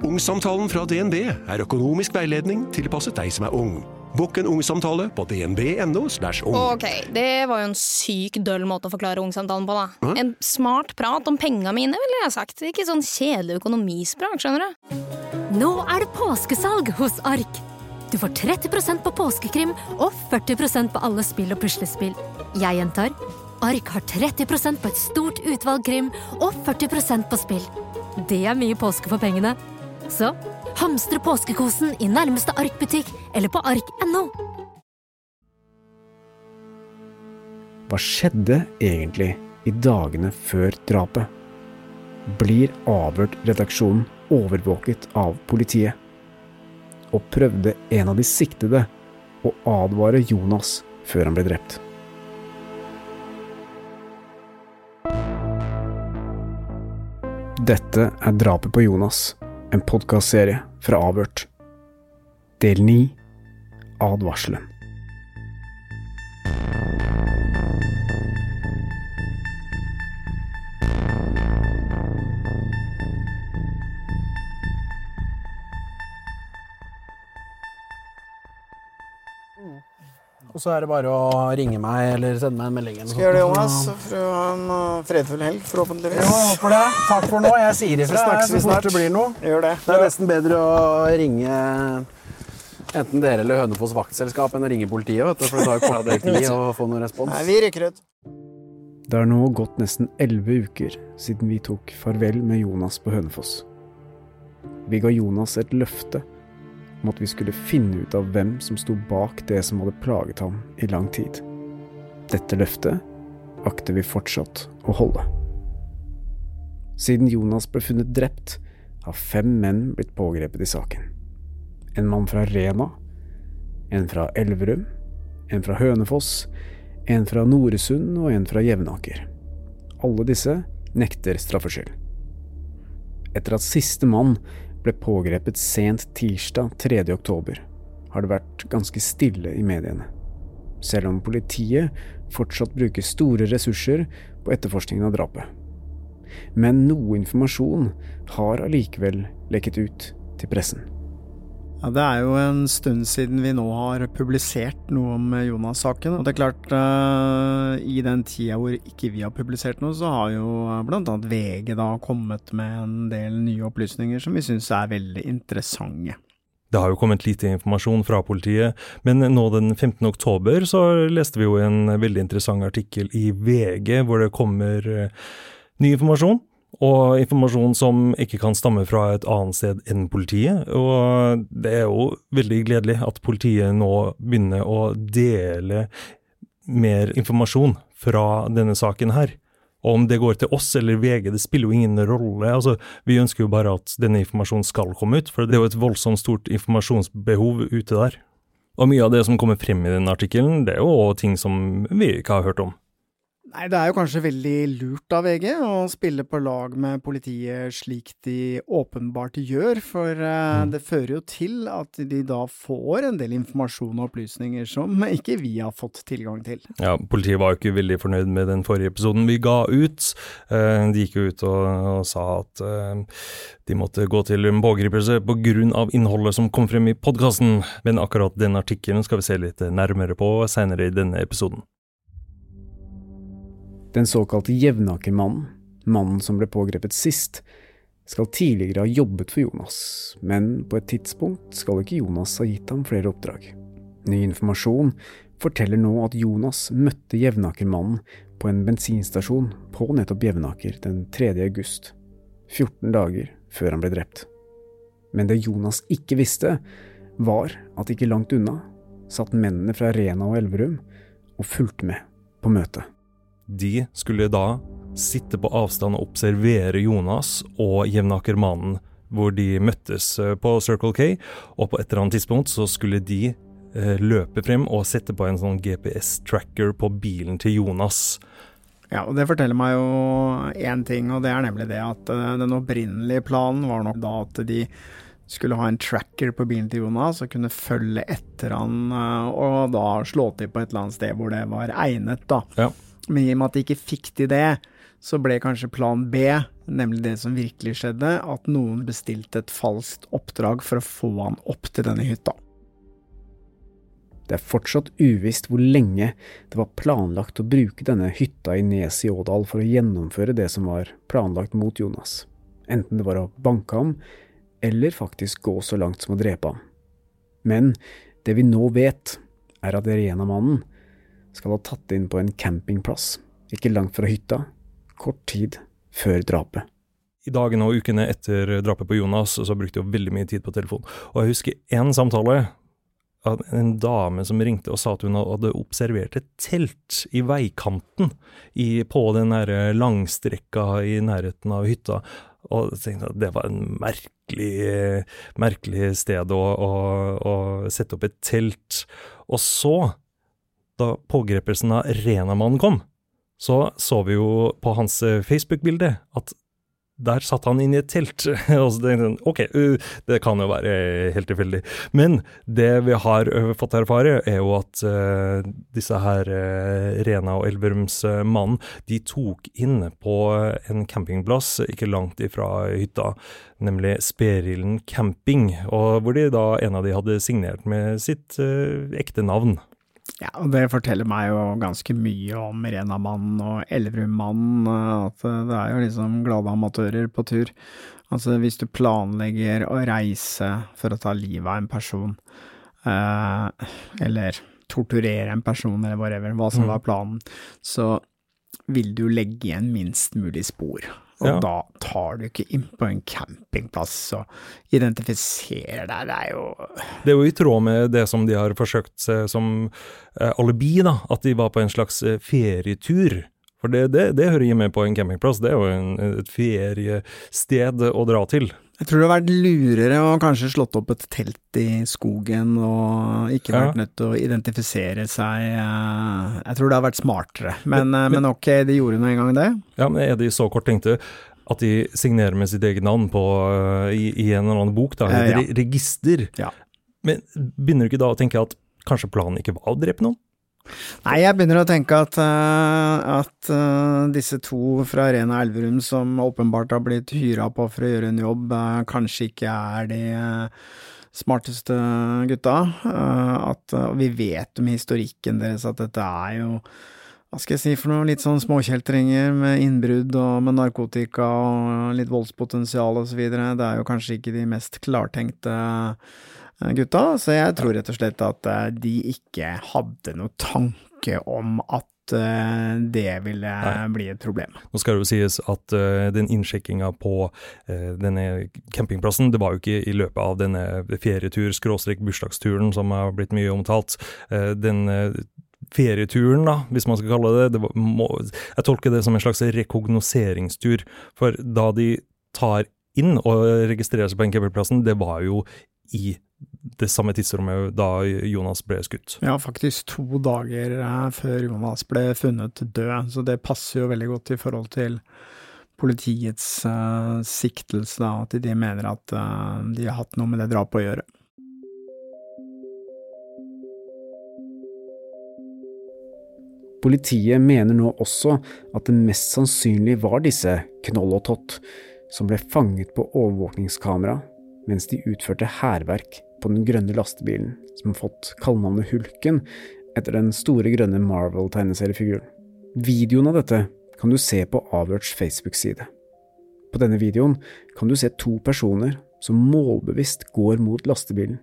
Ungsamtalen fra DNB er økonomisk veiledning tilpasset deg som er ung. Bukk en ungsamtale på dnb.no. ung. Ok, det var jo en syk døll måte å forklare ungsamtalen på, da. En smart prat om penga mine, ville jeg sagt. Ikke sånn kjedelig økonomisprat, skjønner du. Nå er det påskesalg hos Ark! Du får 30% på påskekrim og 40% på alle spill og puslespill. Jeg gjentar Ark har 30% på et stort utvalg krim og 40% på spill. Det er mye påske for pengene. Så hamstre påskekosen i nærmeste Ark-butikk eller på ark.no. Hva skjedde egentlig i dagene før drapet? Blir Avhørt-redaksjonen overvåket av politiet? Og prøvde en av de siktede å advare Jonas før han ble drept? Dette er Drapet på Jonas, en podkastserie fra Avhørt. Del 9 Advarselen. Og så er det bare å ringe meg eller sende meg en melding. Skal Skal gjøre det, Jonas. sånt. For å ha en uh, fredfull helg, forhåpentligvis. Ja, håper det. Takk for nå. Jeg sier ifra Så snakkes vi fort snart. det blir noe. Gjør det. Det er nesten bedre å ringe enten dere eller Hønefoss vaktselskap enn å ringe politiet. Vet du, for det tar jo kortere tid å få noen respons. Nei, vi rykker ut. Det har nå gått nesten elleve uker siden vi tok farvel med Jonas på Hønefoss. Vi ga Jonas et løfte om at vi skulle finne ut av hvem som sto bak det som hadde plaget ham i lang tid. Dette løftet akter vi fortsatt å holde. Siden Jonas ble funnet drept, har fem menn blitt pågrepet i saken. En mann fra Rena, en fra Elverum, en fra Hønefoss, en fra Noresund og en fra Jevnaker. Alle disse nekter straffskyld. Etter at siste mann ble pågrepet sent tirsdag 3. oktober, har det vært ganske stille i mediene. Selv om politiet fortsatt bruker store ressurser på etterforskningen av drapet. Men noe informasjon har allikevel lekket ut til pressen. Ja, Det er jo en stund siden vi nå har publisert noe om Jonas-saken. Og det er klart, uh, i den tida hvor ikke vi har publisert noe, så har jo blant annet VG da kommet med en del nye opplysninger som vi syns er veldig interessante. Det har jo kommet lite informasjon fra politiet, men nå den 15. oktober så leste vi jo en veldig interessant artikkel i VG hvor det kommer eh, ny informasjon. Og informasjon som ikke kan stamme fra et annet sted enn politiet. Og det er jo veldig gledelig at politiet nå begynner å dele mer informasjon fra denne saken her. Og om det går til oss eller VG, det spiller jo ingen rolle. Altså, vi ønsker jo bare at denne informasjonen skal komme ut, for det er jo et voldsomt stort informasjonsbehov ute der. Og mye av det som kommer frem i den artikkelen, det er jo ting som vi ikke har hørt om. Nei, det er jo kanskje veldig lurt av VG å spille på lag med politiet slik de åpenbart gjør, for eh, det fører jo til at de da får en del informasjon og opplysninger som ikke vi har fått tilgang til. Ja, Politiet var jo ikke veldig fornøyd med den forrige episoden vi ga ut. Eh, De gikk jo ut og, sa at eh, de måtte gå til en pågripelse pga. innholdet som kom frem i podkasten, men akkurat den artikkelen skal vi se litt nærmere på senere i denne episoden. Den såkalte Jevnakermannen, mannen som ble pågrepet sist, skal tidligere ha jobbet for Jonas, men på et tidspunkt skal ikke Jonas ha gitt ham flere oppdrag. Ny informasjon forteller nå at Jonas møtte Jevnakermannen på en bensinstasjon på nettopp Jevnaker den 3. august, 14 dager før han ble drept. Men det Jonas ikke visste, var at ikke langt unna satt mennene fra Rena og Elverum og fulgte med på møtet. De skulle da sitte på avstand og observere Jonas og Jevnakermannen hvor de møttes eh, på Circle K, og på et eller annet tidspunkt så skulle de eh, løpe frem og sette på en sånn GPS-tracker på bilen til Jonas. Ja, og det forteller meg jo én ting, og det er nemlig det at eh, den opprinnelige planen var nok da at de skulle ha en tracker på bilen til Jonas og kunne følge etter han, og da slå til på et eller annet sted hvor det var egnet, da. Ja. Men i og med at de ikke fikk til det, så ble kanskje plan B, nemlig det som virkelig skjedde, at noen bestilte et falskt oppdrag for å få han opp til denne hytta. Det er fortsatt uvisst hvor lenge det var planlagt å bruke denne hytta i Nes i Ådal for å gjennomføre det som var planlagt mot Jonas, enten det var å banke ham, eller faktisk gå så langt som å drepe ham. Men det vi nå vet, er at Rena-mannen skal ha tatt inn på en campingplass, ikke langt fra hytta, kort tid før drapet. I dagene og ukene etter drapet på Jonas så brukte jeg veldig mye tid på telefon. Og jeg husker én samtale en dame som ringte og sa at hun hadde observert et telt i veikanten i, på den der langstrekka i nærheten av hytta. Og jeg tenkte at det var en merkelig, merkelig sted å, å, å sette opp et telt. Og så, da pågrepelsen av Renamannen kom, så så vi jo på hans Facebook-bilde at der satt han inne i et telt. og så tenkte han, ok, uh, det kan jo være helt tilfeldig. Men det vi har uh, fått erfare, er jo at uh, disse her Rena og Elverumsmannen, de tok inn på en campingplass ikke langt ifra hytta, nemlig Sperilden camping, og hvor de da, en av de hadde signert med sitt ekte navn. Ja, og det forteller meg jo ganske mye om Renamannen og Elverummannen, at det er jo liksom glade amatører på tur. Altså hvis du planlegger å reise for å ta livet av en person, eh, eller torturere en person, eller whatever, hva som var planen, så vil du legge igjen minst mulig spor. Og Ja. da tar du ikke inn på en campingplass og identifiserer deg, det er jo Det er jo i tråd med det som de har forsøkt seg som eh, alibi, da. At de var på en slags eh, ferietur. For det, det, det hører hjemme på en campingplass. Det er jo en, et feriested å dra til. Jeg tror det har vært lurere å kanskje slått opp et telt i skogen og ikke vært nødt til å identifisere seg. eh, Jeg tror det har vært smartere, men, men, men ok, de gjorde nå engang det. Ja, men er de så kort tenkte at de signerer med sitt eget navn på, eh, i, i en eller annen bok, da, Eh, et ja. register? Ja. Men begynner du ikke da å tenke at kanskje planen ikke var å drepe noen? Nei, jeg begynner å tenke at, eh, at eh, disse to fra Arena Elverum som åpenbart har blitt hyra på for å gjøre en jobb, eh, kanskje ikke er de smarteste gutta. At vi vet om historikken deres at dette er jo hva skal jeg si for noe, litt sånn småkjeltringer med innbrudd og med narkotika og litt voldspotensial og så videre. Det er jo kanskje ikke de mest klartenkte eh, gutta, så jeg tror rett og slett at eh, de ikke hadde noe tanke om at eh, det ville Nei. bli et problem. Nå skal det jo sies at uh, den innsjekkinga på uh, denne campingplassen, det var jo ikke i løpet av denne ferietur-bursdagsturen som har blitt mye omtalt. Uh, den ferieturen, da, hvis man skal kalle det det, var, må, jeg tolker det som en slags rekognoseringstur. For da de tar inn og registrerer seg på NKP-plassen, det var jo i det samme tidsrommet da Jonas ble skutt. Ja, faktisk to dager eh, før Jonas ble funnet død, så det passer jo veldig godt i forhold til politiets uh, siktelse, da, at de mener at uh, de har hatt noe med det drapet å gjøre. Politiet mener nå også at det mest sannsynlig var disse Knoll og Tott som ble fanget på overvåkningskamera mens de utførte hærverk på den grønne lastebilen som har fått kallenavnet Hulken etter den store grønne Marvel-tegneseriefiguren. Videoen av dette kan du se på Avhørts Facebook-side. På denne videoen kan du se to personer som målbevisst går mot lastebilen,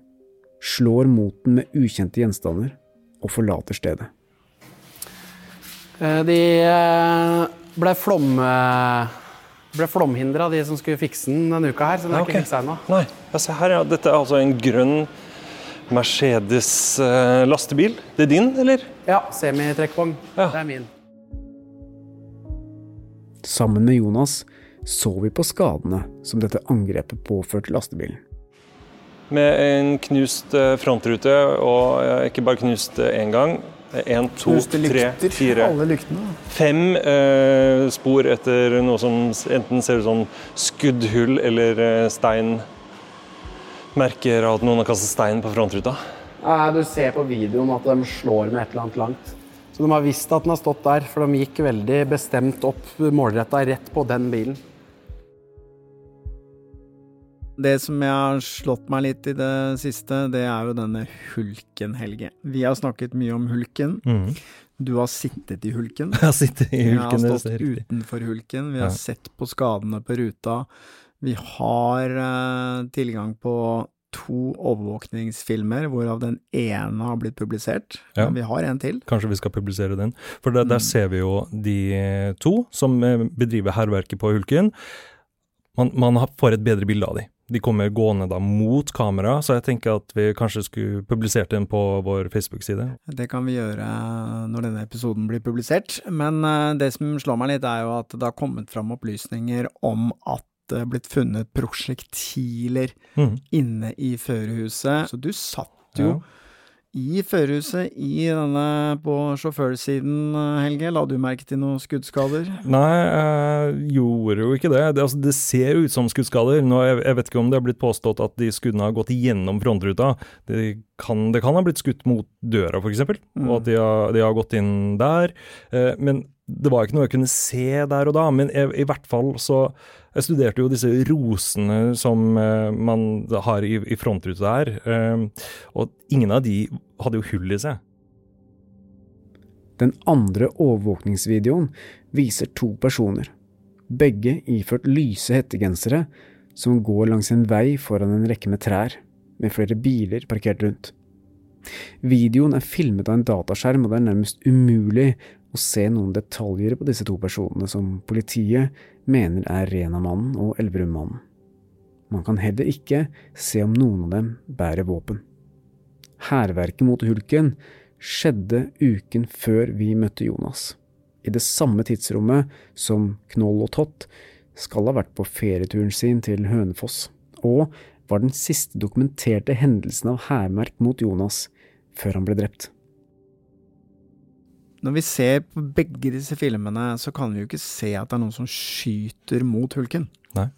slår mot den med ukjente gjenstander og forlater stedet. Eh, De eh, ble flom... eh, ble flomhindra, de som skulle fikse den denne uka her, så den er Ja, ok. ikke fiksa ennå. Nei, ja, se her, ja. Dette er altså en grønn Mercedes lastebil. Det er din, eller? Ja, semitrekkvogn. Ja. Det er min. Sammen med Jonas så vi på skadene som dette angrepet påførte lastebilen. Med en knust frontrute, og ikke bare knust én gang. Én, to, tre, fire, Alle lyktene. fem eh, spor etter noe som enten ser ut som skuddhull eller eh, stein. Merker at noen har kastet stein på frontruta. Nei, du ser på videoen at de slår med et eller annet langt. Så de har visst at den har stått der, for de gikk veldig bestemt opp målretta rett på den bilen. Det som jeg har slått meg litt i det siste, det er jo denne hulken, Helge. Vi har snakket mye om hulken. Mm. Du har sittet i hulken. Jeg sitter i Vi har hulken. stått utenfor hulken. Vi har Ja. sett på skadene på ruta. Vi har uh, tilgang på to overvåkningsfilmer, hvorav den ene har blitt publisert. Ja. Vi har en til. Kanskje vi skal publisere den. For der, der Mm. ser vi jo de to som eh, bedriver hærverket på Hulken. Man, man får et bedre bilde av de. De kommer gående da mot kamera, så jeg tenker at vi kanskje skulle publisert den på vår Facebook-side. Det kan vi gjøre når denne episoden blir publisert. Men eh, det som slår meg litt, er jo at det har kommet fram opplysninger om at det er blitt funnet prosjektiler mm. inne i førerhuset. Så du satt jo Ja. I førerhuset i denne på sjåførsiden, eh, Helge. La du merke til noen skuddskader? Nei, jeg gjorde jo ikke det. Det, altså, det ser ut som skuddskader. Nå, jeg, jeg vet ikke om det har blitt påstått at de skuddene har gått igjennom frontruta. Det kan, det kan ha blitt skutt mot døra, f.eks., Mm. og at de har, de har gått inn der. Eh, men det var ikke noe jeg kunne se der og da. Men jeg, i hvert fall så Jeg studerte jo disse rosene som eh, man har i, i frontruta der, eh, og ingen av de hadde jo hull i seg. Den andre overvåkningsvideoen viser to personer, begge iført lyse hettegensere, som går langs en vei foran en rekke med trær, med flere biler parkert rundt. Videoen er filmet av en dataskjerm, og det er nærmest umulig å se noen detaljer på disse to personene som politiet mener er Rena-mannen og Elverum-mannen. Man kan heller ikke se om noen av dem bærer våpen. Hærverket mot hulken skjedde uken før vi møtte Jonas. I det samme tidsrommet som Knoll og Tott skal ha vært på ferieturen sin til Hønefoss, og var den siste dokumenterte hendelsen av hærmerk mot Jonas før han ble drept. Når vi ser på begge disse filmene, så kan vi jo ikke se at det er noen som skyter mot hulken. Nei.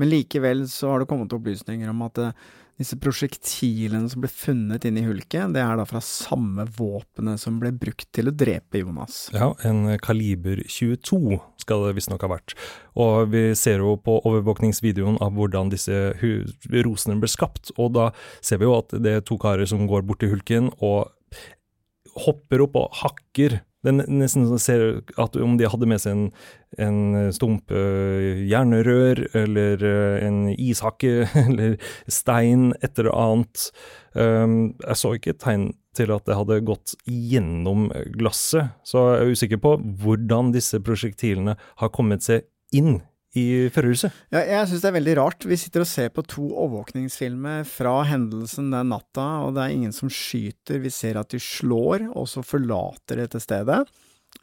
Men likevel så har det kommet opplysninger om at eh, disse prosjektilene som ble funnet inni i hulket, det er da fra samme våpenet som ble brukt til å drepe Jonas. Ja, en kaliber 22 skal det visstnok ha vært. Og vi ser jo på overvåkningsvideoen av hvordan disse rosene ble skapt, og da ser vi jo at det er to karer som går bort til hulken og hopper opp og hakker. Det er nesten så ser at om de hadde med seg en, en stump uh, jernrør, eller uh, en ishakke, eller stein, et eller annet. Um, jeg så ikke tegn til at det hadde gått gjennom glasset, så jeg er usikker på hvordan disse prosjektilene har kommet seg inn i førerhuset. Ja, jeg syns det er veldig rart. Vi sitter og ser på to overvåkningsfilmer fra hendelsen den natta, og det er ingen som skyter. Vi ser at de slår, og så forlater dette stedet.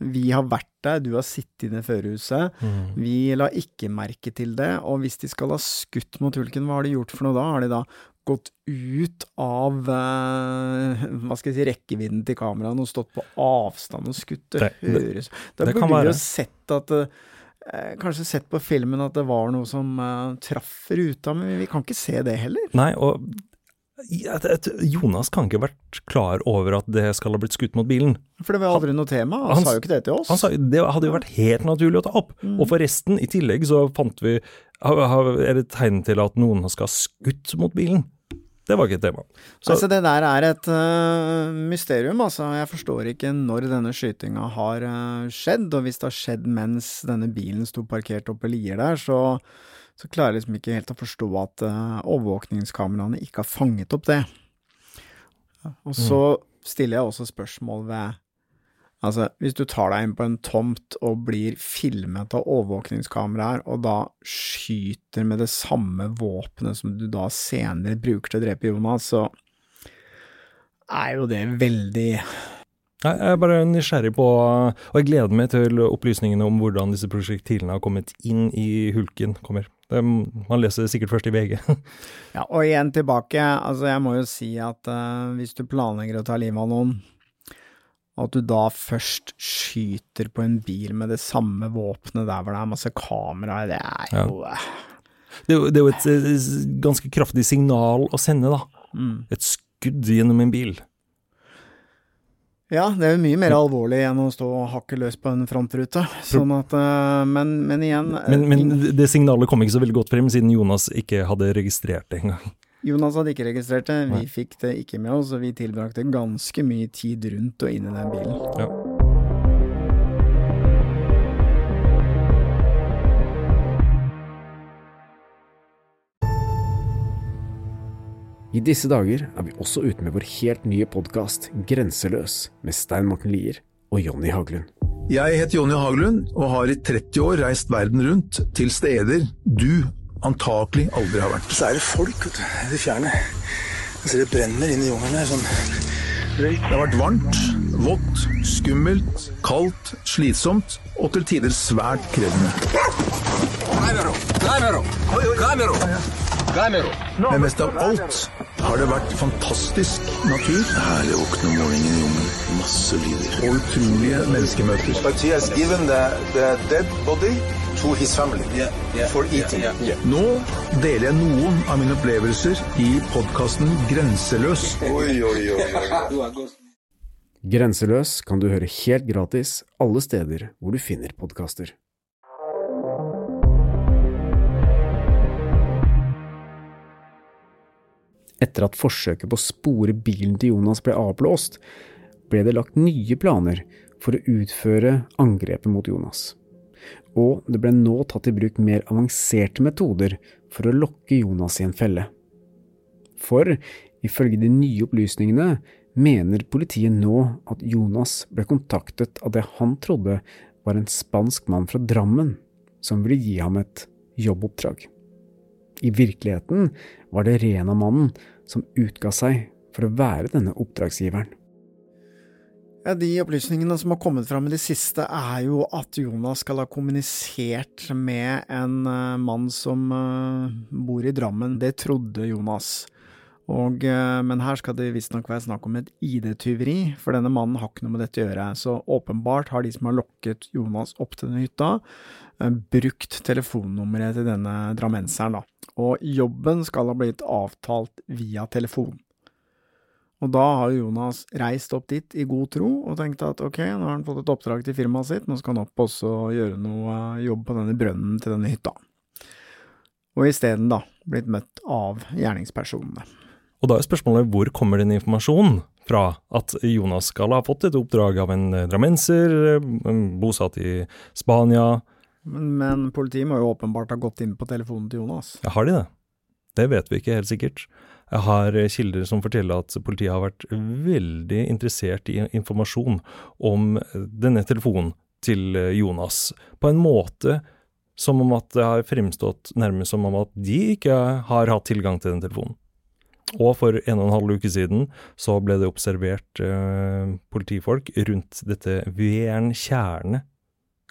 Vi har vært der, du har sittet inne i førerhuset. Vi la ikke merke til det, og hvis de skal ha skutt mot hulken, hva har de gjort for noe da? Har de da gått ut av eh, hva skal jeg si, rekkevidden til kameraene og stått på avstand og skutt? Det, Det- det- høres Da det burde vi være. jo sett at eh, Kanskje sett på filmen at det var noe som uh, traff ruta, men vi kan ikke se det heller. Nei, og Jonas kan ikke ha vært klar over at det skal ha blitt skutt mot bilen. For det var aldri noe tema. Han, Han- sa jo ikke det til oss. Han sa det hadde jo vært helt naturlig å ta opp. Mm. Og forresten, i tillegg så fant vi Er det tegn til at noen skal ha skutt mot bilen? Det var ikke et tema. Så altså, det der er et uh, mysterium, altså. Jeg forstår ikke når denne skytinga har uh, skjedd, og hvis det har skjedd mens denne bilen sto parkert oppe i lier der, så, så klarer jeg liksom ikke helt å forstå at uh, overvåkningskameraene ikke har fanget opp det. Og så stiller jeg også spørsmål ved Altså, hvis du tar deg inn på en tomt og blir filmet av overvåkningskameraer, og da skyter med det samme våpenet som du da senere bruker til å drepe Jonas, så er jo det veldig Nei, Jeg er bare nysgjerrig på, og jeg gleder meg til opplysningene om hvordan disse prosjektilene har kommet inn i hulken kommer. Det, man leser det sikkert først i VG. Ja, og igjen tilbake, altså jeg må jo si at uh, hvis du planlegger å ta livet av noen, og at du da først skyter på en bil med det samme våpenet der hvor det er masse kameraer, det er jo ja. Det det er jo et et ganske kraftig signal å sende, da. mm. Et skudd gjennom en bil. Ja, det er jo mye mer alvorlig enn å stå og hakke løs på en frontrute. Sånn at eh, Men, men igjen eh, Men, men det signalet kom ikke så veldig godt frem, siden Jonas ikke hadde registrert det engang. Jonas hadde ikke registrert det, vi fikk det ikke med oss, og vi tilbrakte ganske mye tid rundt og inn i den bilen. Ja. I disse dager er vi også ute med vår helt nye podkast Grenseløs med Stein Morten Lier og Jonny Haglund. Jeg heter Jonny Haglund og har i 30 år reist verden rundt til steder du antakelig aldri har vært. Så er det folk vet du, i det fjerne. Jeg ser det brenner inn i jungelen her. Sånn røyk. Det har vært varmt, vått, skummelt, kaldt, slitsomt og til tider svært krevende. Men mest av alt har det vært fantastisk natur Herlig å våkne om morgenen i jungelen. Masse lyder. og utrolige menneskemøter. Has given the, the dead body to his family for eating. Nå deler jeg noen av mine opplevelser i podkasten Grenseløs. Oi, oi, oi. Grenseløs kan du høre helt gratis alle steder hvor du finner podkaster. Etter at forsøket på å spore bilen til Jonas ble avblåst, ble det lagt nye planer for å utføre angrepet mot Jonas. Og det ble nå tatt i bruk mer avanserte metoder for å lokke Jonas i en felle. For ifølge de nye opplysningene mener politiet nå at Jonas ble kontaktet av det han trodde var en spansk mann fra Drammen som ville gi ham et jobboppdrag. I virkeligheten var det Rena-mannen som utga seg for å være denne oppdragsgiveren. Ja, De opplysningene som har kommet fram i det siste, er jo at Jonas skal ha kommunisert med en eh, mann som eh, bor i Drammen. Det trodde Jonas. Og, eh, men her skal det visstnok være snakk om et ID-tyveri, for denne mannen har ikke noe med dette å gjøre. Så åpenbart har de som har lokket Jonas opp til denne hytta, brukt telefonnummeret til denne drammenseren, da. Og jobben skal ha blitt avtalt via telefon. Og da har Jonas reist opp dit i god tro og tenkt at ok, nå har han fått et oppdrag til firmaet sitt, nå skal han opp også og gjøre noe jobb på denne brønnen til denne hytta. Og isteden da blitt møtt av gjerningspersonene. Og da er spørsmålet hvor kommer den informasjonen fra at Jonas skal ha fått et oppdrag av en eh, drammenser, eh, bosatt i Spania. Men, men politiet må jo åpenbart ha gått inn på telefonen til Jonas. Ja, har de det? Det vet vi ikke helt sikkert. Jeg har eh, kilder som forteller at politiet har vært veldig interessert i informasjon om denne telefonen til eh, Jonas, på en måte som om at det har fremstått nærmest som om at de ikke har hatt tilgang til den telefonen. Og for en og en halv uke siden så ble det observert eh, politifolk rundt dette Væren-tjernet.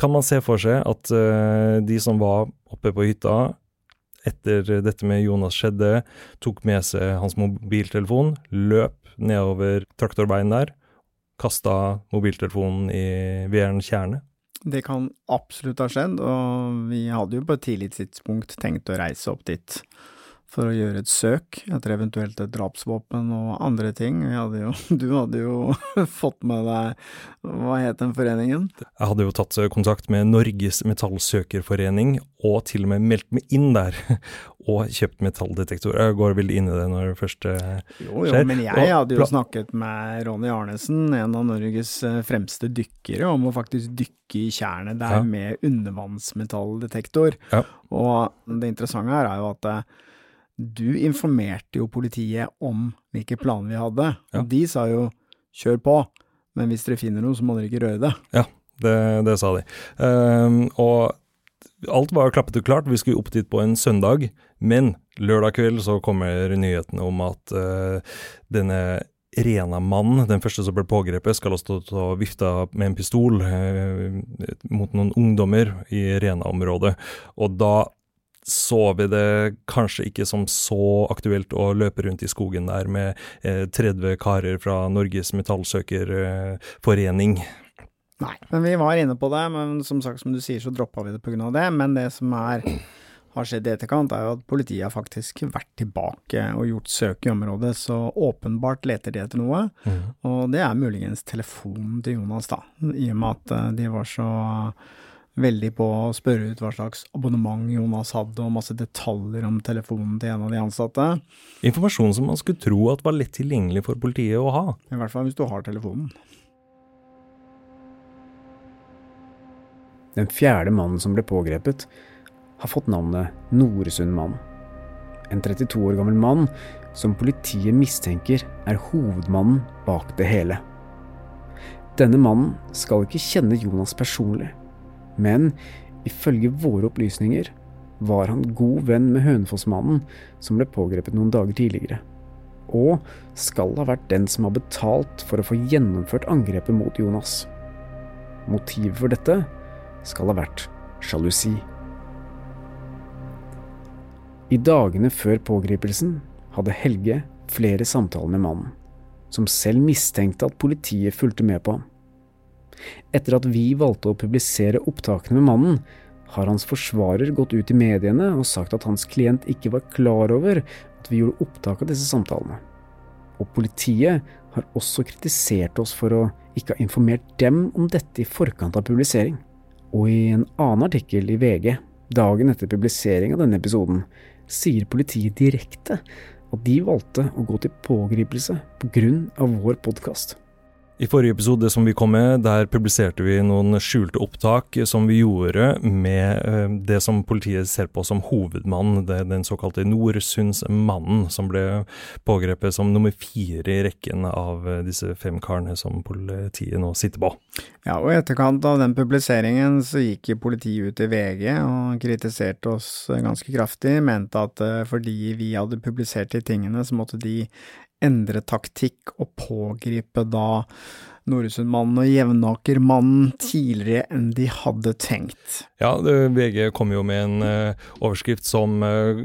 Kan man se for seg at eh, de som var oppe på hytta etter dette med Jonas skjedde, tok med seg hans mobiltelefon, løp nedover traktorveien der, kasta mobiltelefonen i Væren-tjernet. Det kan absolutt ha skjedd, og vi hadde jo på et tidlig tidspunkt tenkt å reise opp dit for å gjøre et søk etter eventuelt et drapsvåpen og andre ting. Hadde jo, du hadde jo fått med deg Hva het den foreningen? Jeg hadde jo tatt kontakt med Norges Metallsøkerforening, og til og med meldt meg inn der, og kjøpt metalldetektor. Jeg går vel inn i det når det først skjer. Jo, jo, men jeg hadde jo snakket med Ronny Arnesen, en av Norges eh, fremste dykkere, om å faktisk dykke i tjernet der Ja. med undervannsmetalldetektor. Ja. Og det interessante her er jo at eh, du informerte jo politiet om hvilke planer vi hadde, Ja. og de sa jo kjør på, men hvis dere finner noe, så må dere ikke røre det. Ja, det, det sa de. Um, og alt var klappet og klart, vi skulle opp dit på en søndag, men lørdag kveld så kommer nyhetene om at uh, denne Rena-mannen, den første som ble pågrepet, skal ha stått og vifta med en pistol eh, mot noen ungdommer i Rena-området. Og da så vi det kanskje ikke som så aktuelt å løpe rundt i skogen der med eh, 30 karer fra Norges Metallsøkerforening. Nei, men vi var inne på det, men som sagt, som du sier, så droppa vi det pga. det. Men det som er har skjedd i etterkant, er jo at politiet har faktisk vært tilbake og gjort søk i området, så åpenbart leter de etter noe. Mm. Og det er muligens telefonen til Jonas, da, i og med at eh, de var så veldig på å spørre ut hva slags abonnement Jonas hadde, og masse detaljer om telefonen til en av de ansatte. Informasjon som man skulle tro at var lett tilgjengelig for politiet å ha. I hvert fall hvis du har telefonen. Den fjerde mannen som ble pågrepet, har fått navnet Noresundmannen. En 32 år gammel mann som politiet mistenker er hovedmannen bak det hele. Denne mannen skal ikke kjenne Jonas personlig, men ifølge våre opplysninger var han god venn med Hønefoss-mannen som ble pågrepet noen dager tidligere, og skal ha vært den som har betalt for å få gjennomført angrepet mot Jonas. Motivet for dette skal ha vært sjalusi. I dagene før pågripelsen hadde Helge flere samtaler med mannen, som selv mistenkte at politiet fulgte med på ham. Etter at vi valgte å publisere opptakene med mannen, har hans forsvarer gått ut i mediene og sagt at hans klient ikke var klar over at vi gjorde opptak av disse samtalene. Og politiet har også kritisert oss for å ikke ha informert dem om dette i forkant av publisering. Og i en annen artikkel i VG, dagen etter publisering av denne episoden, sier politiet direkte at de valgte å gå til pågripelse på grunn av vår podkast. I forrige episode som vi kom med, der publiserte vi noen skjulte opptak som vi gjorde med eh, det som politiet ser på som hovedmannen, den såkalte Nordsundsmannen, som ble pågrepet som nummer fire i rekken av eh, disse fem karene som politiet nå sitter på. Ja, og i etterkant av den publiseringen så gikk politiet ut i VG og kritiserte oss ganske kraftig, mente at eh, fordi vi hadde publisert de tingene, så måtte de endre taktikk og pågripe da Noresundmannen og Jevnakermannen tidligere enn de hadde tenkt. Ja, VG kom jo med en uh, overskrift som uh,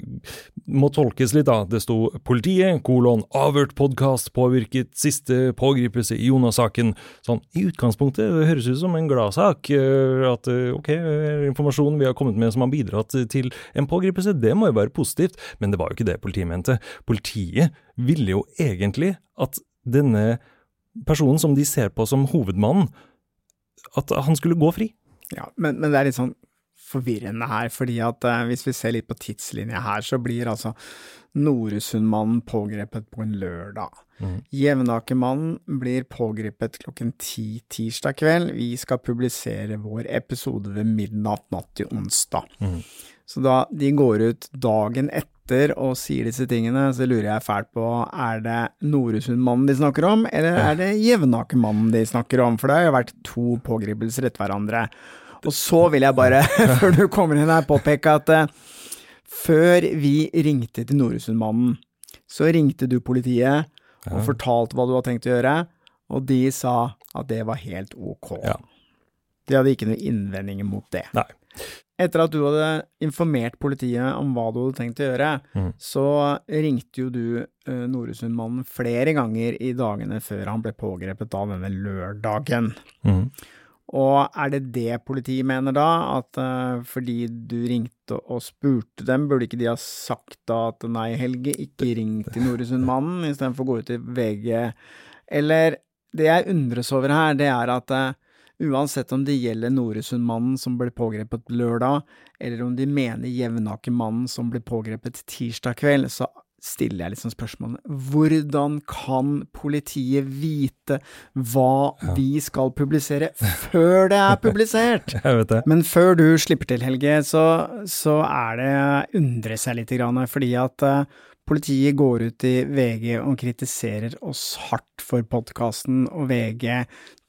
må tolkes litt, da. Det sto 'Politiet, kolon, avhørt podkast påvirket siste pågripelse i Jonas-saken'. Sånn i utgangspunktet det høres ut som en gladsak. Uh, at ok, informasjonen vi har kommet med som har bidratt til en pågripelse, det må jo være positivt. Men det var jo ikke det politiet mente. Politiet ville jo egentlig at denne personen som de ser på som hovedmannen, at han skulle gå fri. Ja, men, men det er litt sånn forvirrende her, fordi at eh, hvis vi ser litt på tidslinja her, så blir altså Noresundmannen pågrepet på en lørdag. Mm. Jevnakermannen blir pågrepet klokken ti tirsdag kveld. Vi skal publisere vår episode ved midnatt natt til onsdag. Mm. Så da de går ut dagen etter sitter og sier disse tingene, så lurer jeg fælt på er det Noresundmannen de snakker om, eller er det Jevnakermannen de snakker om? For det har jo vært to pågripelser etter hverandre. Og så vil jeg bare, før du kommer inn her, påpeke at uh, før vi ringte til Noresundmannen, så ringte du politiet og fortalte hva du hadde tenkt å gjøre, og de sa at det var helt ok. Ja. De hadde ikke noen innvendinger mot det. Nei. Etter at du hadde informert politiet om hva du hadde tenkt å gjøre, mm. så ringte jo du uh, Noresundmannen flere ganger i dagene før han ble pågrepet da denne lørdagen. Mm. Og er det det politiet mener da, at uh, fordi du ringte og spurte dem, burde ikke de ha sagt da at nei, Helge, ikke ring til Noresundmannen istedenfor å gå ut i VG? Eller det jeg undres over her, det er at uh, Uansett om det gjelder Noresundmannen som ble pågrepet lørdag, eller om de mener Jevnakermannen som ble pågrepet tirsdag kveld, så stiller jeg liksom spørsmålet hvordan kan politiet vite hva ja. vi skal publisere før det er publisert? jeg vet det. Men før du slipper til, Helge, så, så er det undre seg litt, fordi at uh, Politiet går ut i VG og kritiserer oss hardt for podkasten, og VG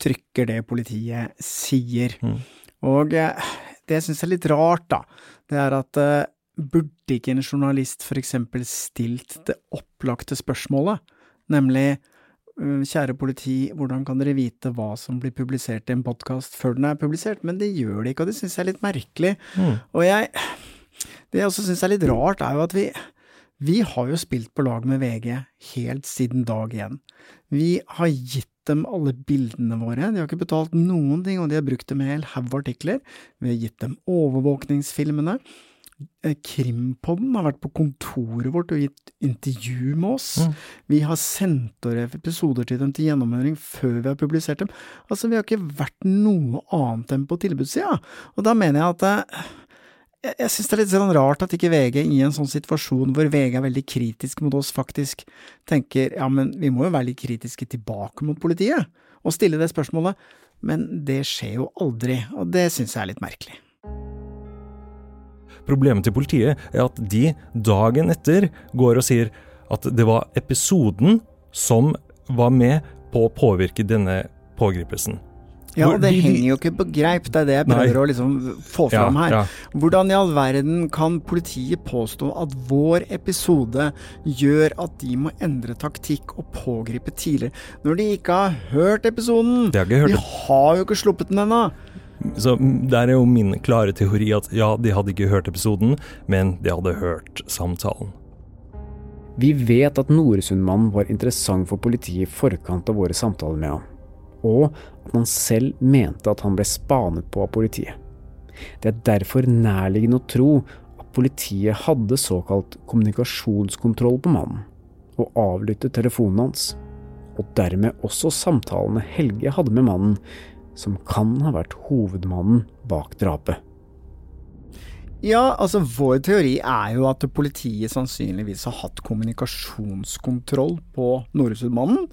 trykker det politiet sier. Mm. Og eh, det jeg syns er litt rart, da, det er at uh, burde ikke en journalist for eksempel stilt det opplagte spørsmålet, nemlig øh, kjære politi, hvordan kan dere vite hva som blir publisert i en podkast før den er publisert? Men det gjør de ikke, og det syns jeg er litt merkelig. Mm. Og jeg Det jeg også syns er litt rart, er jo at vi vi har jo spilt på lag med VG helt siden dag én. Vi har gitt dem alle bildene våre, de har ikke betalt noen ting, og de har brukt dem i en haug artikler. Vi har gitt dem overvåkningsfilmene. Eh, Krimpodden har vært på kontoret vårt og gitt intervju med oss. Mm. Vi har sendt episoder til dem til gjennomhøring før vi har publisert dem. Altså, vi har ikke vært noe annet enn på tilbudssida, og da mener jeg at eh, jeg, jeg syns det er litt sånn rart at ikke VG i en sånn situasjon hvor VG er veldig kritisk mot oss, faktisk tenker ja, men vi må jo være litt kritiske tilbake mot politiet, og stille det spørsmålet, men det skjer jo aldri, og det syns jeg er litt merkelig. Problemet til politiet er at de dagen etter går og sier at det var episoden som var med på å påvirke denne pågripelsen. Ja, og det de- de- henger jo ikke på greip, det er det jeg prøver Nei. å liksom få Ja, fram her. ja. Hvordan i all verden kan politiet påstå at vår episode gjør at de må endre taktikk og pågripe tidligere, når de ikke har hørt episoden? De har ikke hørt de har jo ikke sluppet den ennå. Så der er jo min klare teori at ja, de hadde ikke hørt episoden, men de hadde hørt samtalen. Vi vet at Noresundmannen var interessant for politiet i forkant av våre samtaler med ham, og at han selv mente at han ble spanet på av politiet. Det er derfor nærliggende å tro at politiet hadde såkalt kommunikasjonskontroll på mannen, og avlyttet telefonen hans, og dermed også samtalene Helge hadde med mannen, som kan ha vært hovedmannen bak drapet. Ja, altså vår teori er jo at politiet sannsynligvis har hatt kommunikasjonskontroll på Noresundmannen,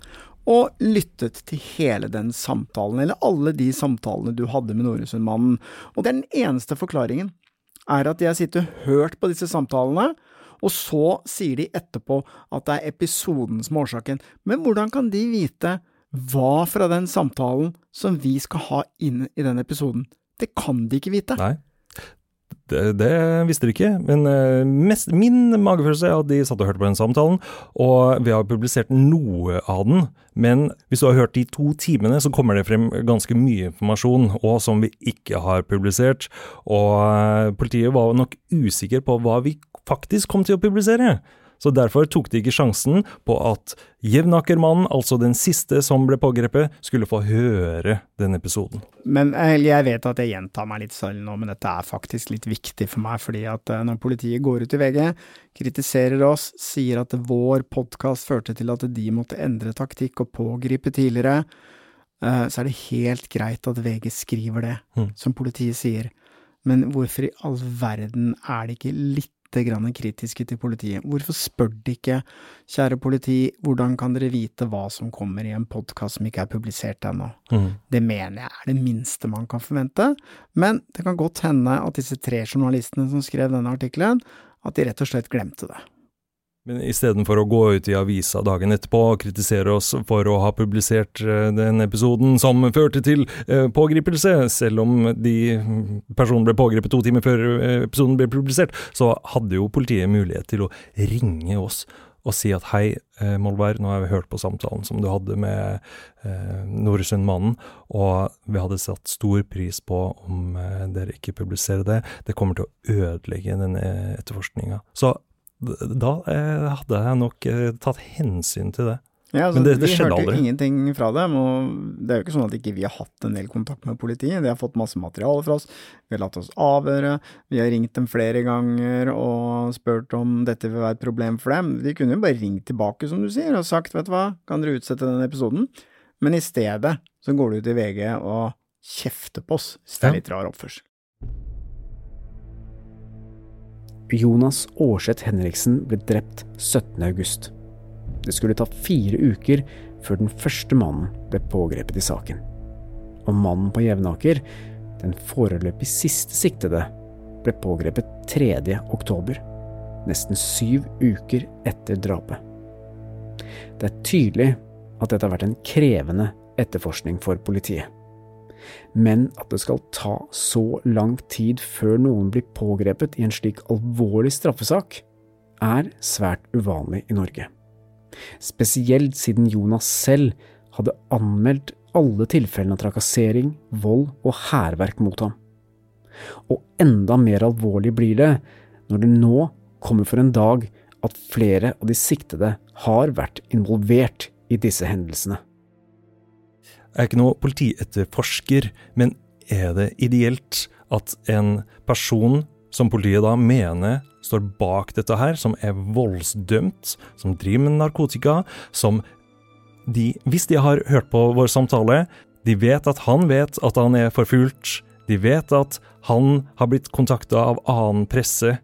og lyttet til hele den samtalen, eller alle de samtalene du hadde med Noresundmannen. Og den eneste forklaringen er at de har sittet og hørt på disse samtalene, og så sier de etterpå at det er episoden som er årsaken. Men hvordan kan de vite hva fra den samtalen som vi skal ha inn i den episoden? Det kan de ikke vite. Nei. Det, visste de ikke, men eh, mest, min magefølelse er at de satt og hørte på den samtalen, og vi har publisert noe av den. Men hvis du har hørt de to timene, så kommer det frem ganske mye informasjon, og som vi ikke har publisert. Og eh, politiet var nok usikker på hva vi faktisk kom til å publisere. Så derfor tok de ikke sjansen på at Jevnakermannen, altså den siste som ble pågrepet, skulle få høre den episoden. Men eh, jeg vet at jeg gjentar meg litt selv nå, men dette er faktisk litt viktig for meg. fordi at eh, når politiet går ut i VG, kritiserer oss, sier at vår podkast førte til at de måtte endre taktikk og pågripe tidligere, eh, så er det helt greit at VG skriver det, Mm. som politiet sier. Men hvorfor i all verden er det ikke litt grann kritiske til politiet? Hvorfor spør de ikke, kjære politi, hvordan kan dere vite hva som kommer i en podkast som ikke er publisert ennå? Mm. Det mener jeg er det minste man kan forvente, men det kan godt hende at disse tre journalistene som skrev denne artikkelen, at de rett og slett glemte det. Men istedenfor å gå ut i avisa dagen etterpå og kritisere oss for å ha publisert eh, den episoden som førte til eh, pågripelse, selv om de personen ble pågrepet to timer før eh, episoden ble publisert, så hadde jo politiet mulighet til å ringe oss og si at hei, Molvær, nå har vi hørt på samtalen som du hadde med eh, Noresundmannen, og vi hadde satt stor pris på om dere ikke publiserer det. Det kommer til å ødelegge denne etterforskninga. Så da eh, hadde jeg nok eh, tatt hensyn til det. Ja, altså, Men det, det vi skjedde hørte jo hørte ingenting fra dem, og det er jo ikke sånn at ikke vi har hatt en del kontakt med politiet. De har fått masse materiale fra oss, vi har latt oss avhøre, vi har ringt dem flere ganger og spurt om dette vil være et problem for dem. De kunne jo bare ringt tilbake, som du sier, og sagt vet du hva, kan dere utsette den episoden? Men i stedet så går du ut i VG og kjefter på oss, hvis det er litt rar oppførsel. Jonas Aarseth Henriksen ble drept 17. august. Det skulle ta fire uker før den første mannen ble pågrepet i saken. Og mannen på Jevnaker, den foreløpig siste siktede, ble pågrepet 3. oktober, nesten syv uker etter drapet. Det er tydelig at dette har vært en krevende etterforskning for politiet. Men at det skal ta så lang tid før noen blir pågrepet i en slik alvorlig straffesak, er svært uvanlig i Norge. Spesielt siden Jonas selv hadde anmeldt alle tilfellene av trakassering, vold og hærverk mot ham. Og enda mer alvorlig blir det når det nå kommer for en dag at flere av de siktede har vært involvert i disse hendelsene. Jeg er ikke noe politietterforsker, men er det ideelt at en person som politiet da mener står bak dette her, som er voldsdømt, som driver med narkotika, som de, hvis de har hørt på vår samtale, de vet at han vet at han er forfulgt, de vet at han har blitt kontakta av annen presse,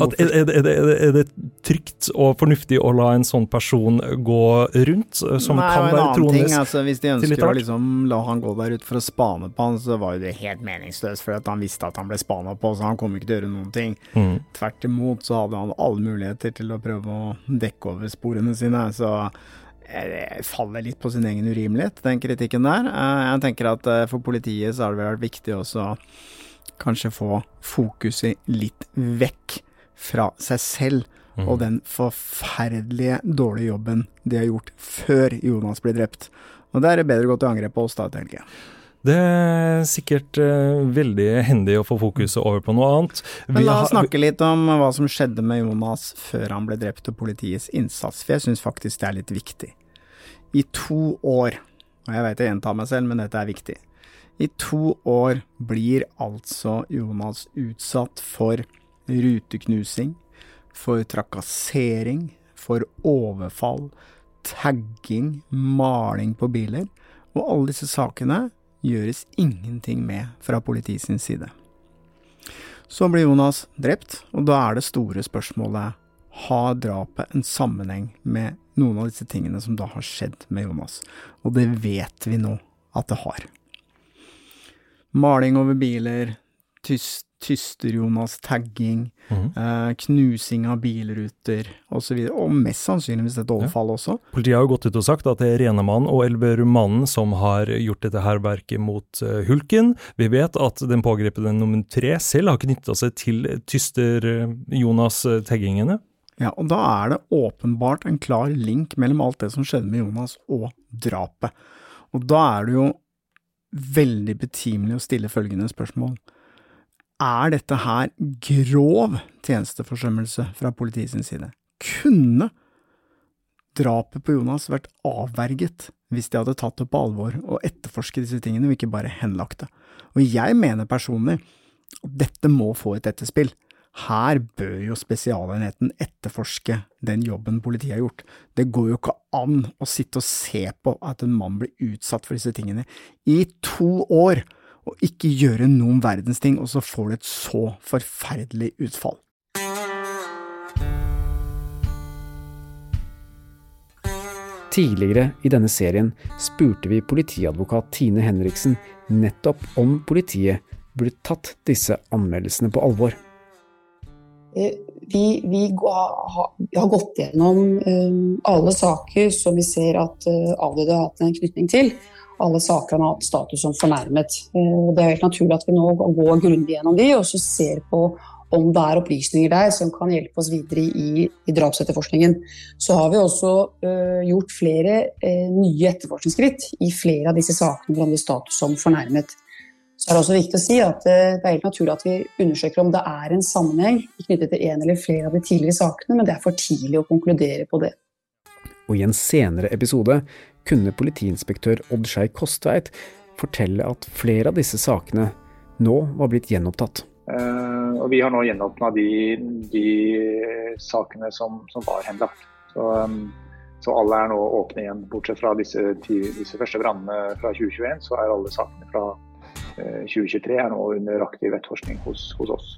at, er, er, det, er, det, trygt og fornuftig å la en sånn person gå rundt, eh, som Nei, kan være troende altså, Hvis de ønsker å liksom la han gå der ute for å spane på han, så var det helt meningsløst, for han visste at han ble spana på, så han kom ikke til å gjøre noen ting. Mm. Tvert imot så hadde han alle muligheter til å prøve å dekke over sporene sine. så det faller litt på sin egen urimelighet, den kritikken der. Eh, jeg tenker at eh, for politiet så har det vært viktig også kanskje få fokuset litt vekk fra seg selv mm. og den forferdelige dårlige jobben de har gjort før Jonas ble drept. Og da er det bedre å gå til angrep på oss da tenker jeg. Det er sikkert uh, veldig hendig å få fokuset over på noe annet. Vi Men la oss snakke litt om hva som skjedde med Jonas før han ble drept, og politiets innsats, for jeg syns faktisk det er litt viktig. I to år, og jeg vet jeg gjentar meg selv, men dette er viktig. I to år blir altså Jonas utsatt for ruteknusing, for trakassering, for overfall, tagging, maling på biler. Og alle disse sakene gjøres ingenting med fra politiets side. Så blir Jonas drept, og da er det store spørsmålet har drapet en sammenheng med noen av disse tingene som da har skjedd med Jonas? Og det vet vi nå at det har. Maling over biler, tyst Tyster-Jonas, tagging, mm. eh, knusing av bilruter osv. Og, så og mest sannsynligvis et overfall ja. også. Politiet har jo gått ut og sagt at det er Renemann og Elbermannen som har gjort dette hærverket mot uh, Hulken. Vi vet at den pågrepne nummer tre selv har knytta seg til Tyster-Jonas-taggingene. Ja, og da er det åpenbart en klar link mellom alt det som skjedde med Jonas og drapet. Og da er det jo veldig betimelig å stille følgende spørsmål er dette her grov tjenesteforsømmelse fra politiets side? Kunne drapet på Jonas vært avverget hvis de hadde tatt det på alvor og etterforsket disse tingene, og ikke bare henlagt det? Og jeg mener personlig at dette må få et etterspill. Her bør jo Spesialenheten etterforske den jobben politiet har gjort. Det går jo ikke an å sitte og se på at en mann blir utsatt for disse tingene i to år og ikke gjøre noen verdens ting, og så får du et så forferdelig utfall. Tidligere i denne serien spurte vi politiadvokat Tine Henriksen nettopp om politiet burde tatt disse anmeldelsene på alvor. Eh, vi, vi har gått gjennom eh, alle saker som vi ser at eh, avdøde har hatt en knytning til alle saker han har hatt status som fornærmet. Eh, det er helt naturlig at vi nå går grundig gjennom de, og så ser på om det er opplysninger der som kan hjelpe oss videre i, i drapsetterforskningen. Så har vi også uh, gjort flere uh, nye etterforskningsskritt i flere av disse sakene hvor han har status som fornærmet. Så er det også viktig å si at uh, det er helt naturlig at vi undersøker om det er en sammenheng knyttet til en eller flere av de tidligere sakene, men det er for tidlig å konkludere på det. Og i en senere episode kunne politiinspektør Odd Skei Kostveit fortelle at flere av disse sakene nå var blitt gjenopptatt. Uh, og vi har nå gjenåpna de, de, sakene som, som var henlagt. Så, um, så, alle er nå åpne igjen. Bortsett fra disse, ti, disse første brannene fra 2021, så er alle sakene fra uh, 2023 er nå under aktiv etterforskning hos, hos oss.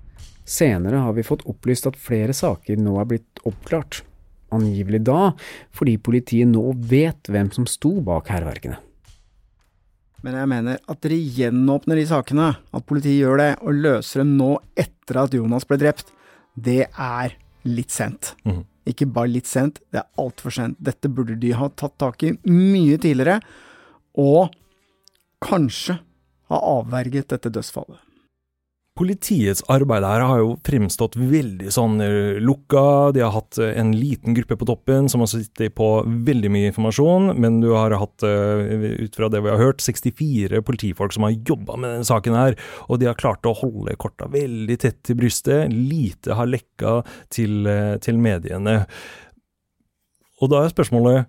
Senere har vi fått opplyst at flere saker nå er blitt oppklart angivelig da fordi politiet nå vet hvem som sto bak hærverkene. Men jeg mener at dere gjenåpner de sakene, at politiet gjør det, og løser dem nå etter at Jonas ble drept, det er litt sent. Mm. Ikke bare litt sent, det er altfor sent. Dette burde de ha tatt tak i mye tidligere, og kanskje ha avverget dette dødsfallet. Politiets arbeid her har jo fremstått veldig sånn eh, lukka. De har hatt eh, en liten gruppe på toppen som har sittet på veldig mye informasjon, men du har hatt, eh, ut fra det vi har hørt, 64 politifolk som har jobba med denne saken her, og de har klart å holde korta veldig tett til brystet. Lite har lekka til, til mediene. Og da er spørsmålet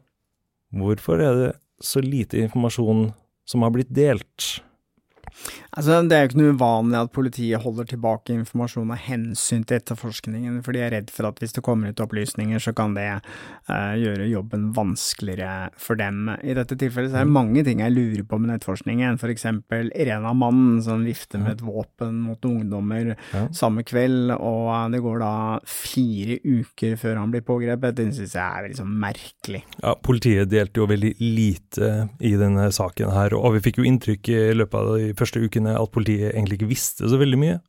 hvorfor er det så lite informasjon som har blitt delt? Altså, Det er jo ikke noe uvanlig at politiet holder tilbake informasjon av hensyn til etterforskningen, for de er redd for at hvis det kommer ut opplysninger, så kan det uh, gjøre jobben vanskeligere for dem. I dette tilfellet så er det mm. mange ting jeg lurer på med nettforskningen, for eksempel Irena-mannen som vifter med et våpen mot ungdommer ja. samme kveld, og det går da fire uker før han blir pågrepet. Det synes jeg er veldig sånn merkelig. Ja, Politiet delte jo veldig lite i denne saken her, og vi fikk jo inntrykk i løpet av de første ukene overraskende at politiet egentlig ikke visste så veldig mye.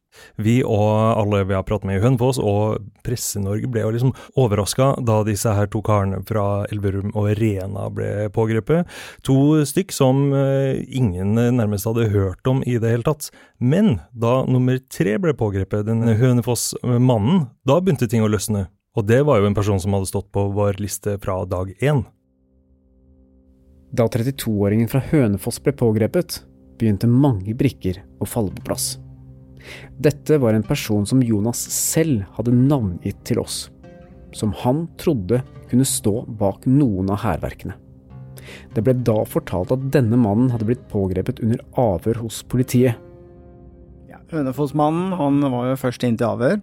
Vi og alle vi har pratet med i Hønefoss og Presse-Norge ble jo liksom overraska da disse her to karene fra Elverum og Rena ble pågrepet. To stykk som eh, ingen nærmest hadde hørt om i det hele tatt. Men da nummer tre ble pågrepet, den Hønefoss-mannen, da begynte ting å løsne. Og det var jo en person som hadde stått på vår liste fra dag én. Da 32-åringen fra Hønefoss ble pågrepet, begynte mange brikker å falle på plass. Dette var en person som Jonas selv hadde navngitt til oss, som han trodde kunne stå bak noen av hærverkene. Det ble da fortalt at denne mannen hadde blitt pågrepet under avhør hos politiet. Ja, Hønefoss-mannen han var jo først inn til avhør,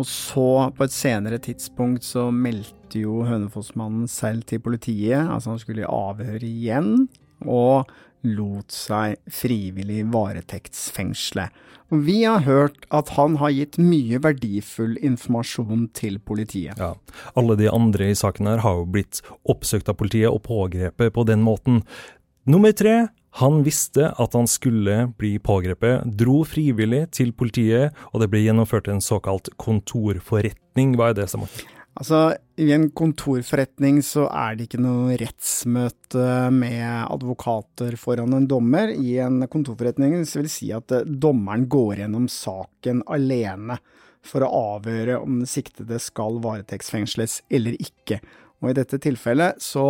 og så på et senere tidspunkt så meldte jo Hønefoss-mannen selv til politiet, altså han skulle i avhør igjen. Og lot seg frivillig varetektsfengsle. Og vi har hørt at han har gitt mye verdifull informasjon til politiet. Ja, Alle de andre i saken her har jo blitt oppsøkt av politiet og pågrepet på den måten. Nummer tre, han visste at han skulle bli pågrepet, dro frivillig til politiet, og det ble gjennomført en såkalt kontorforretning. Hva er det, Samuel? Altså, i en kontorforretning så er det ikke noe rettsmøte med advokater foran en dommer. I en kontorforretning så vil si at eh, dommeren går gjennom saken alene for å avgjøre om den siktede skal varetektsfengsles eller ikke. Og i dette tilfellet så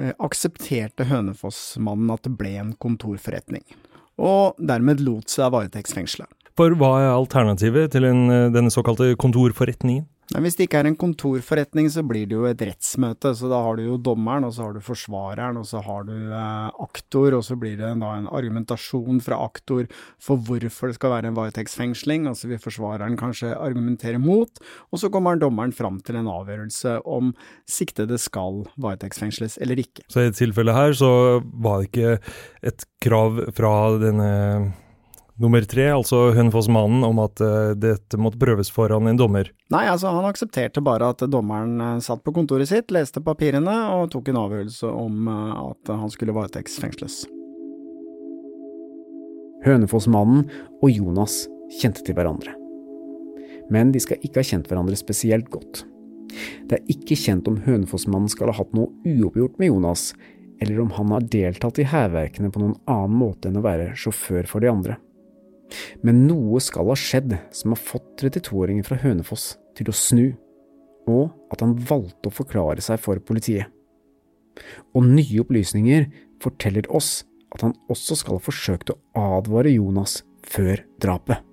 eh, aksepterte Hønefoss-mannen at det ble en kontorforretning, og dermed lot seg varetektsfengsle. For hva er alternativet til en, eh, denne såkalte kontorforretningen? Men hvis det ikke er en kontorforretning, så blir det jo et rettsmøte. Så da har du jo dommeren, og så har du forsvareren, og så har du eh, aktor, og så blir det da en argumentasjon fra aktor for hvorfor det skal være en varetektsfengsling. Altså vil forsvareren kanskje argumentere mot, og så kommer dommeren fram til en avgjørelse om siktede skal varetektsfengsles eller ikke. Så i dette tilfellet her så var det ikke et krav fra denne nummer tre, altså Hønefoss-mannen, om at uh, dette måtte prøves foran en dommer? Nei, altså han aksepterte bare at dommeren uh, satt på kontoret sitt, leste papirene og tok en avgjørelse om uh, at han skulle varetektsfengsles. Hønefoss-mannen og Jonas kjente til hverandre. Men de skal ikke ha kjent hverandre spesielt godt. Det er ikke kjent om Hønefoss-mannen skal ha hatt noe uoppgjort med Jonas, eller om han har deltatt i hærverkene på noen annen måte enn å være sjåfør for de andre. Men noe skal ha skjedd som har fått 32-åringen fra Hønefoss til å snu, og at han valgte å forklare seg for politiet. Og nye opplysninger forteller oss at han også skal ha forsøkt å advare Jonas før drapet.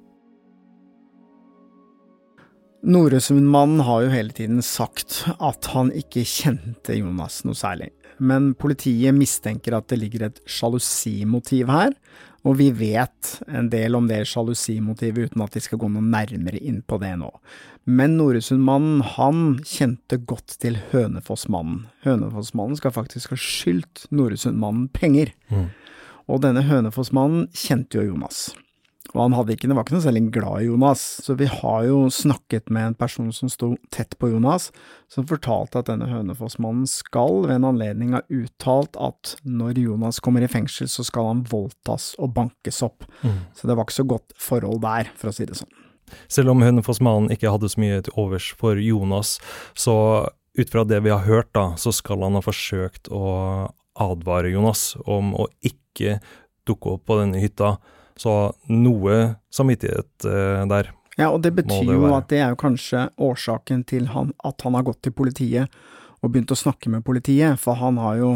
Noresundmannen har jo hele tiden sagt at han ikke kjente Jonas noe særlig, men politiet mistenker at det ligger et sjalusimotiv her, og vi vet en del om det sjalusimotivet uten at vi skal gå noe nærmere inn på det nå. Men Noresundmannen, han kjente godt til Hønefossmannen. Hønefossmannen skal faktisk ha skyldt Noresundmannen penger. Mm. Og denne Hønefossmannen kjente jo Jonas. Og han ikke, var ikke noe særlig glad i Jonas, så vi har jo snakket med en person som sto tett på Jonas, som fortalte at denne Hønefoss-mannen skal ved en anledning ha uttalt at når Jonas kommer i fengsel, så skal han voldtas og bankes opp. Mm. Så det var ikke så godt forhold der, for å si det sånn. Selv om Hønefoss-mannen ikke hadde så mye til overs for Jonas, så ut fra det vi har hørt, da, så skal han ha forsøkt å advare Jonas om å ikke dukke opp på denne hytta Så noe samvittighet eh, der. Ja, og det betyr det jo at det er jo kanskje årsaken til han, at han har gått til politiet og begynt å snakke med politiet, for han har jo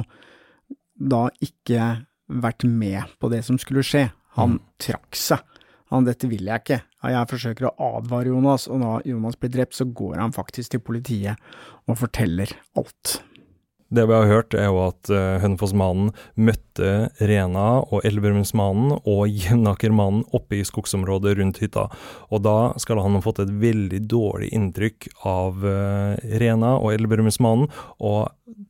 da ikke vært med på det som skulle skje. Han Mm. trakk seg. Han, dette vil jeg ikke. Jeg forsøker å advare Jonas, og når Jonas blir drept, så går han faktisk til politiet og forteller alt. Det vi har hørt, er jo at uh, Hønefoss-mannen møtte Rena og Elverumsmannen og Jevnaker-mannen oppe i skogsområdet rundt hytta. Og da skal han ha fått et veldig dårlig inntrykk av eh, Rena og Elverumsmannen, og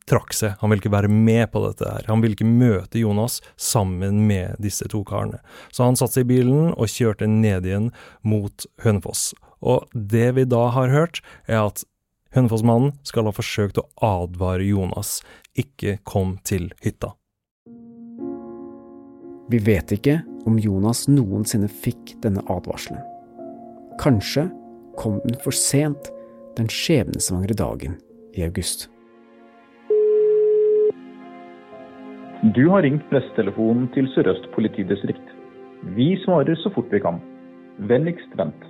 trakk seg. Han vil ikke være med på dette her. Han vil ikke møte Jonas sammen med disse to karene. Så han satte seg i bilen og kjørte ned igjen mot Hønefoss. Og det vi da har hørt, er at Hønefoss-mannen skal ha forsøkt å advare Jonas, ikke kom til hytta. Vi vet ikke om Jonas noensinne fikk denne advarselen. Kanskje kom den for sent den skjebnesvangre dagen i august. Du har ringt pressetelefonen til Sør-Øst politidistrikt. Vi svarer så fort vi kan. Vennligst vent.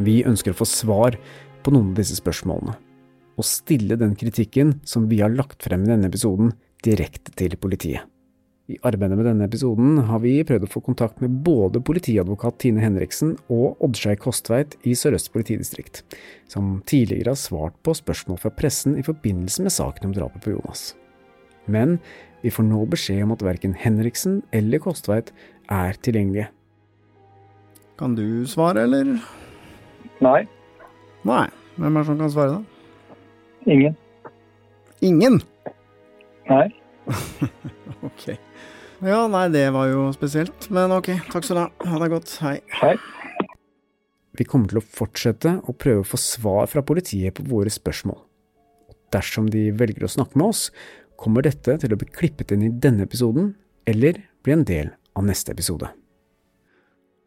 Vi ønsker å få svar på noen av disse spørsmålene, og stille den kritikken som vi har lagt frem i denne episoden, direkte til politiet. I arbeidet med denne episoden har vi prøvd å få kontakt med både politiadvokat Tine Henriksen og Oddskei Kostveit i Sør-Øst politidistrikt, som tidligere har svart på spørsmål fra pressen i forbindelse med saken om drapet på Jonas. Men vi får nå beskjed om at verken Henriksen eller Kostveit er tilgjengelige. Kan du svare, eller? Nei. Nei. Hvem er det som kan svare, da? Ingen. Ingen? Nei. ok. Ja, nei, det var jo spesielt. Men ok, takk skal du ha. Ha det godt. Hei. Hei. Vi kommer til å fortsette å prøve å få svar fra politiet på våre spørsmål. Dersom de velger å snakke med oss, kommer dette til å bli klippet inn i denne episoden, eller bli en del av neste episode.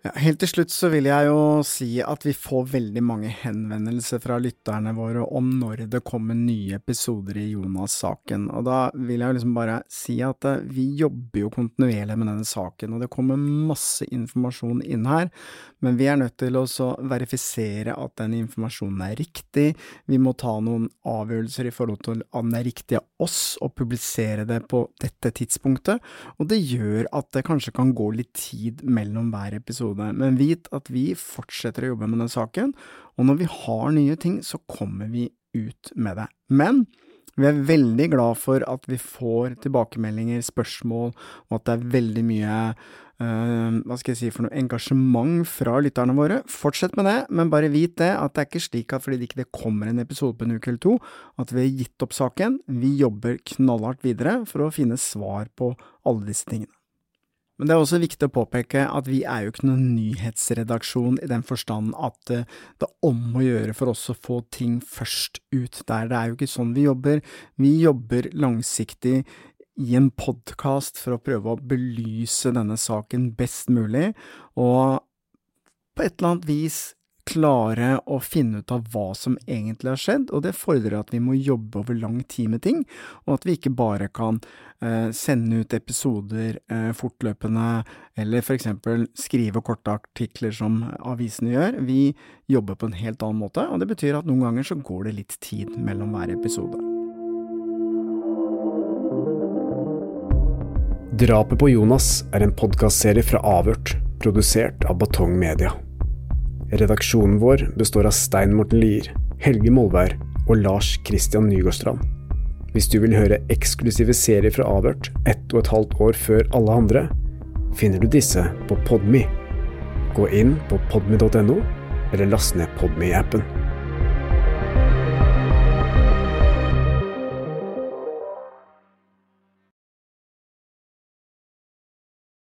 Ja, helt til slutt så vil jeg jo si at vi får veldig mange henvendelser fra lytterne våre om når det kommer nye episoder i Jonas-saken, og da vil jeg jo liksom bare si at eh, vi jobber jo kontinuerlig med denne saken, og det kommer masse informasjon inn her, men vi er nødt til å verifisere at den informasjonen er riktig, vi må ta noen avgjørelser i forhold til om det er riktig av oss å publisere det på dette tidspunktet, og det gjør at det kanskje kan gå litt tid mellom hver episode men vit at vi fortsetter å jobbe med den saken, og når vi har nye ting, så kommer vi ut med det. Men vi er veldig glad for at vi får tilbakemeldinger, spørsmål, og at det er veldig mye uh, hva skal jeg si for noe engasjement fra lytterne våre. Fortsett med det, men bare vit det at det er ikke slik at fordi det ikke kommer en episode på en uke eller to, at vi har gitt opp saken. Vi jobber knallhardt videre for å finne svar på alle disse tingene. Men det er også viktig å påpeke at vi er jo ikke noen nyhetsredaksjon i den forstand at eh, det er om å gjøre for oss å få ting først ut der. Det er jo ikke sånn vi jobber. Vi jobber langsiktig i en podkast for å prøve å belyse denne saken best mulig, og på et eller annet vis klare å finne ut av hva som egentlig har skjedd, og det fordrer at vi må jobbe over lang tid med ting, og at vi ikke bare kan eh, sende ut episoder eh, fortløpende, eller for eksempel skrive korte artikler som avisene gjør. Vi jobber på en helt annen måte, og det betyr at noen ganger så går det litt tid mellom hver episode. Drapet på Jonas er en podkastserie fra Avhørt, produsert av Batong Media. Redaksjonen vår består av Stein Morten Lier, Helge Molvær og Lars Christian Nygårdstrand. Hvis du vil høre eksklusive serier fra Avhørt ett og et halvt år før alle andre, finner du disse på Podme. Gå inn på podme.no, eller last ned Podme-appen.